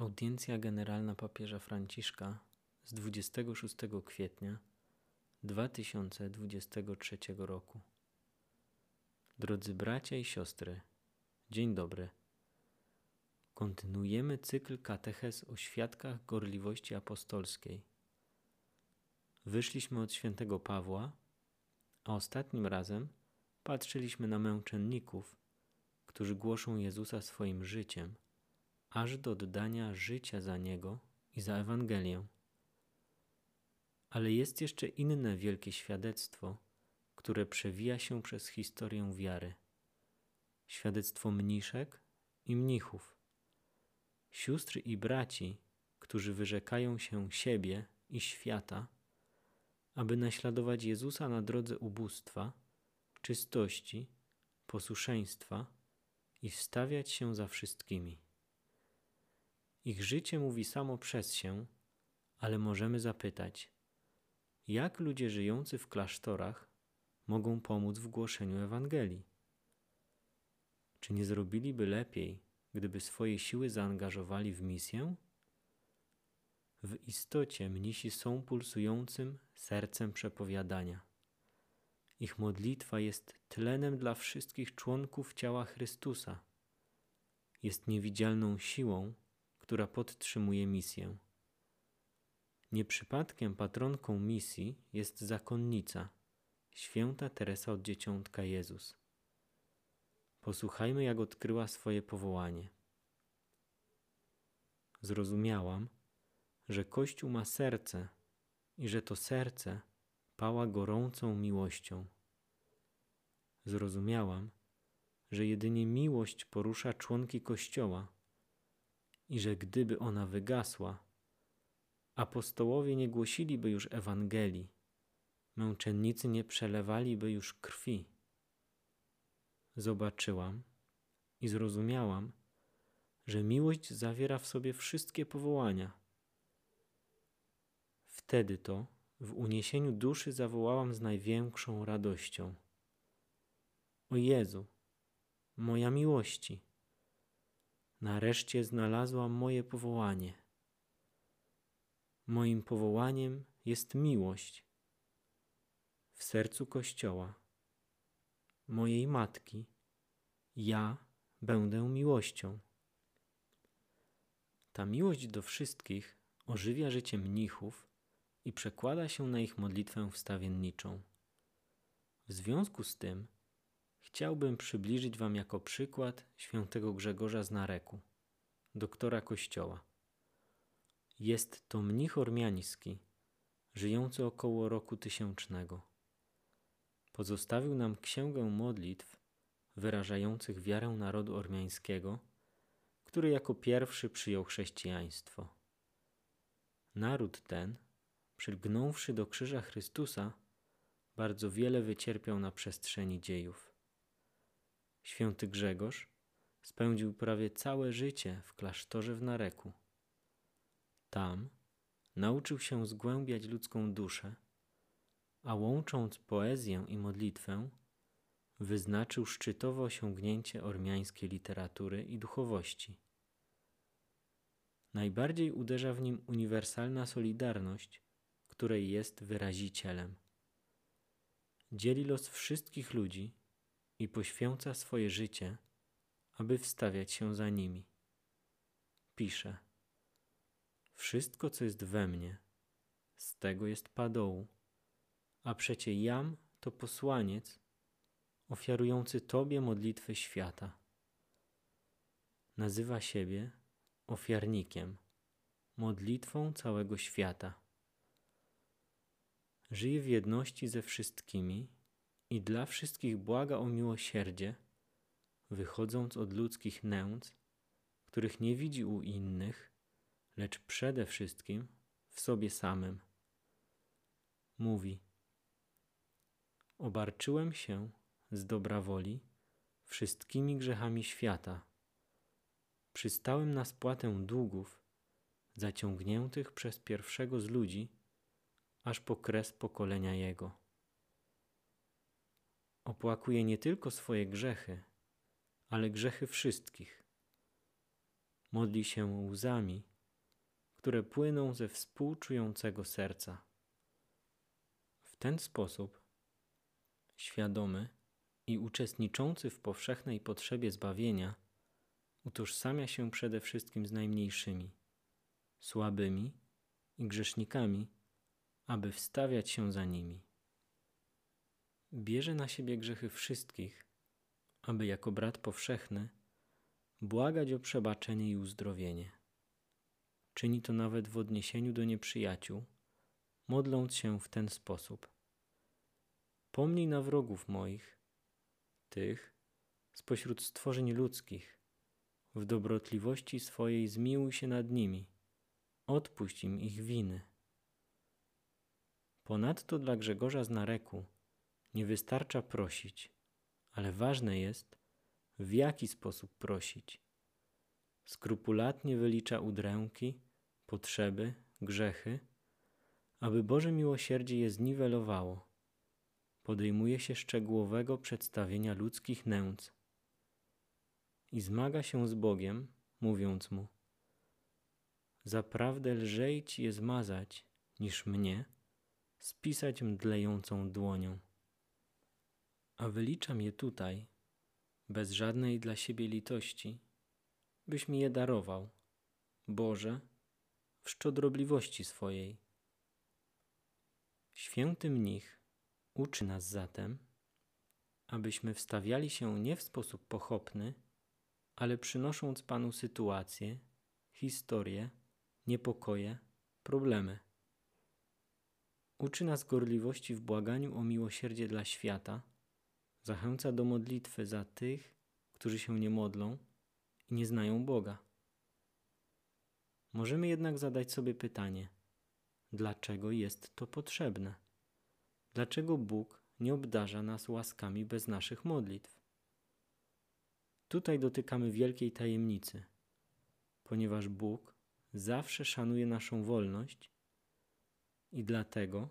Audiencja Generalna Papieża Franciszka z 26 kwietnia 2023 roku. Drodzy bracia i siostry, dzień dobry. Kontynuujemy cykl katechez o świadkach gorliwości apostolskiej. Wyszliśmy od świętego Pawła, a ostatnim razem patrzyliśmy na męczenników, którzy głoszą Jezusa swoim życiem – aż do oddania życia za Niego i za Ewangelię. Ale jest jeszcze inne wielkie świadectwo, które przewija się przez historię wiary. Świadectwo mniszek i mnichów. Sióstr i braci, którzy wyrzekają się siebie i świata, aby naśladować Jezusa na drodze ubóstwa, czystości, posłuszeństwa i wstawiać się za wszystkimi. Ich życie mówi samo przez się, ale możemy zapytać, jak ludzie żyjący w klasztorach mogą pomóc w głoszeniu Ewangelii? Czy nie zrobiliby lepiej, gdyby swoje siły zaangażowali w misję? W istocie mnisi są pulsującym sercem przepowiadania. Ich modlitwa jest tlenem dla wszystkich członków ciała Chrystusa. Jest niewidzialną siłą, która podtrzymuje misję. Nieprzypadkiem patronką misji jest zakonnica, święta Teresa od Dzieciątka Jezus. Posłuchajmy, jak odkryła swoje powołanie. Zrozumiałam, że Kościół ma serce i że to serce pała gorącą miłością. Zrozumiałam, że jedynie miłość porusza członki Kościoła i że gdyby ona wygasła, apostołowie nie głosiliby już Ewangelii, męczennicy nie przelewaliby już krwi. Zobaczyłam i zrozumiałam, że miłość zawiera w sobie wszystkie powołania. Wtedy to w uniesieniu duszy zawołałam z największą radością: O Jezu, moja miłości! Nareszcie znalazłam moje powołanie. Moim powołaniem jest miłość w sercu Kościoła, mojej matki. Ja będę miłością. Ta miłość do wszystkich ożywia życie mnichów i przekłada się na ich modlitwę wstawienniczą. W związku z tym, Chciałbym przybliżyć Wam jako przykład świętego Grzegorza z Nareku, doktora Kościoła. Jest to mnich ormiański, żyjący około roku tysięcznego. Pozostawił nam księgę modlitw wyrażających wiarę narodu ormiańskiego, który jako pierwszy przyjął chrześcijaństwo. Naród ten, przylgnąwszy do krzyża Chrystusa, bardzo wiele wycierpiał na przestrzeni dziejów. Święty Grzegorz spędził prawie całe życie w klasztorze w Nareku. Tam nauczył się zgłębiać ludzką duszę, a łącząc poezję i modlitwę, wyznaczył szczytowe osiągnięcie ormiańskiej literatury i duchowości. Najbardziej uderza w nim uniwersalna solidarność, której jest wyrazicielem. Dzieli los wszystkich ludzi i poświęca swoje życie, aby wstawiać się za nimi. Pisze: Wszystko, co jest we mnie, z tego jest padołu, a przecie jam to posłaniec ofiarujący Tobie modlitwy świata. Nazywa siebie ofiarnikiem, modlitwą całego świata. Żyje w jedności ze wszystkimi i dla wszystkich błaga o miłosierdzie, wychodząc od ludzkich nędz, których nie widzi u innych, lecz przede wszystkim w sobie samym. Mówi: Obarczyłem się z dobra woli wszystkimi grzechami świata. Przystałem na spłatę długów zaciągniętych przez pierwszego z ludzi, aż po kres pokolenia jego opłakuje nie tylko swoje grzechy, ale grzechy wszystkich. Modli się łzami które płyną ze współczującego serca. W ten sposób świadomy i uczestniczący w powszechnej potrzebie zbawienia utożsamia się przede wszystkim z najmniejszymi, słabymi i grzesznikami, aby wstawiać się za nimi. Bierze na siebie grzechy wszystkich, aby jako brat powszechny błagać o przebaczenie i uzdrowienie. Czyni to nawet w odniesieniu do nieprzyjaciół, modląc się w ten sposób. Pomnij na wrogów moich, tych spośród stworzeń ludzkich, w dobrotliwości swojej zmiłuj się nad nimi, odpuść im ich winy. Ponadto dla Grzegorza z Nareku nie wystarcza prosić, ale ważne jest, w jaki sposób prosić. Skrupulatnie wylicza udręki, potrzeby, grzechy, aby Boże miłosierdzie je zniwelowało. Podejmuje się szczegółowego przedstawienia ludzkich nędz i zmaga się z Bogiem, mówiąc mu: Zaprawdę lżej ci je zmazać, niż mnie spisać mdlejącą dłonią. A wyliczam je tutaj, bez żadnej dla siebie litości, byś mi je darował, Boże, w szczodrobliwości swojej. Święty mnich uczy nas zatem, abyśmy wstawiali się nie w sposób pochopny, ale przynosząc Panu sytuacje, historie, niepokoje, problemy. Uczy nas gorliwości w błaganiu o miłosierdzie dla świata, zachęca do modlitwy za tych, którzy się nie modlą i nie znają Boga. Możemy jednak zadać sobie pytanie: dlaczego jest to potrzebne? Dlaczego Bóg nie obdarza nas łaskami bez naszych modlitw? Tutaj dotykamy wielkiej tajemnicy, ponieważ Bóg zawsze szanuje naszą wolność i dlatego,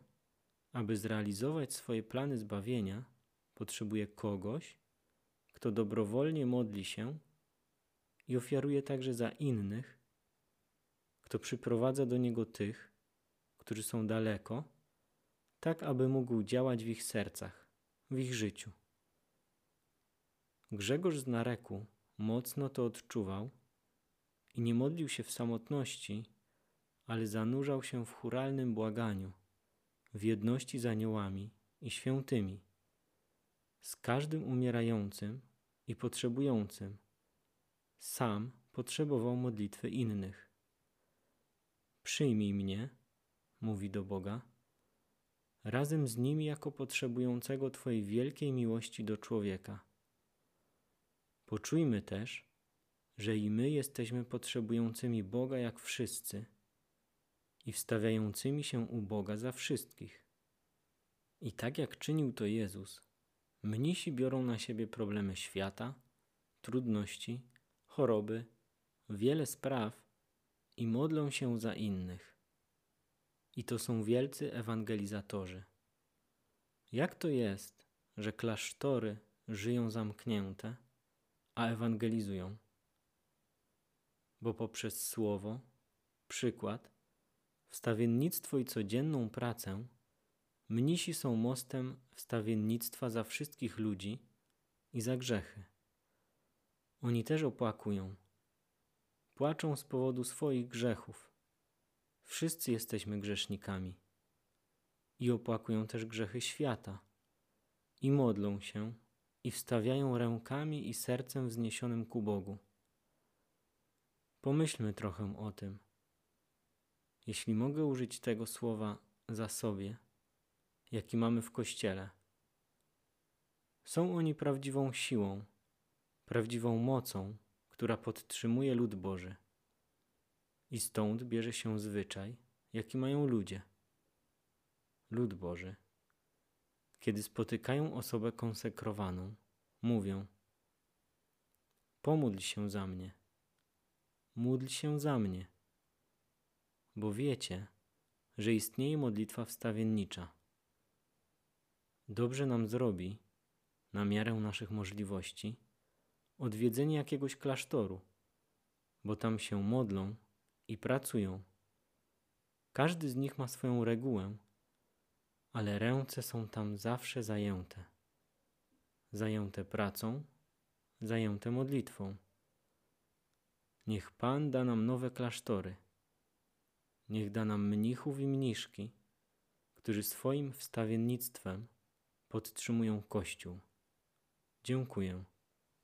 aby zrealizować swoje plany zbawienia, potrzebuje kogoś, kto dobrowolnie modli się i ofiaruje także za innych, kto przyprowadza do niego tych, którzy są daleko, tak aby mógł działać w ich sercach, w ich życiu. Grzegorz z Nareku mocno to odczuwał i nie modlił się w samotności, ale zanurzał się w churalnym błaganiu, w jedności z aniołami i świętymi, z każdym umierającym i potrzebującym. Sam potrzebował modlitwy innych. Przyjmij mnie, mówi do Boga, razem z nimi jako potrzebującego Twojej wielkiej miłości do człowieka. Poczujmy też, że i my jesteśmy potrzebującymi Boga jak wszyscy i wstawiającymi się u Boga za wszystkich. I tak jak czynił to Jezus, mnisi biorą na siebie problemy świata, trudności, choroby, wiele spraw i modlą się za innych. I to są wielcy ewangelizatorzy. Jak to jest, że klasztory żyją zamknięte, a ewangelizują? Bo poprzez słowo, przykład, wstawiennictwo i codzienną pracę mnisi są mostem wstawiennictwa za wszystkich ludzi i za grzechy. Oni też opłakują. Płaczą z powodu swoich grzechów. Wszyscy jesteśmy grzesznikami. I opłakują też grzechy świata. I modlą się, i wstawiają rękami i sercem wzniesionym ku Bogu. Pomyślmy trochę o tym. Jeśli mogę użyć tego słowa za sobie, jaki mamy w Kościele, są oni prawdziwą siłą, prawdziwą mocą, która podtrzymuje lud Boży. I stąd bierze się zwyczaj, jaki mają ludzie. Lud Boży, kiedy spotykają osobę konsekrowaną, mówią: Pomódl się za mnie, módl się za mnie, bo wiecie, że istnieje modlitwa wstawiennicza. Dobrze nam zrobi, na miarę naszych możliwości, odwiedzenie jakiegoś klasztoru, bo tam się modlą i pracują Każdy z nich ma swoją regułę, ale ręce są tam zawsze zajęte. Zajęte pracą, zajęte modlitwą. Niech Pan da nam nowe klasztory. Niech da nam mnichów i mniszki, którzy swoim wstawiennictwem podtrzymują Kościół. Dziękuję.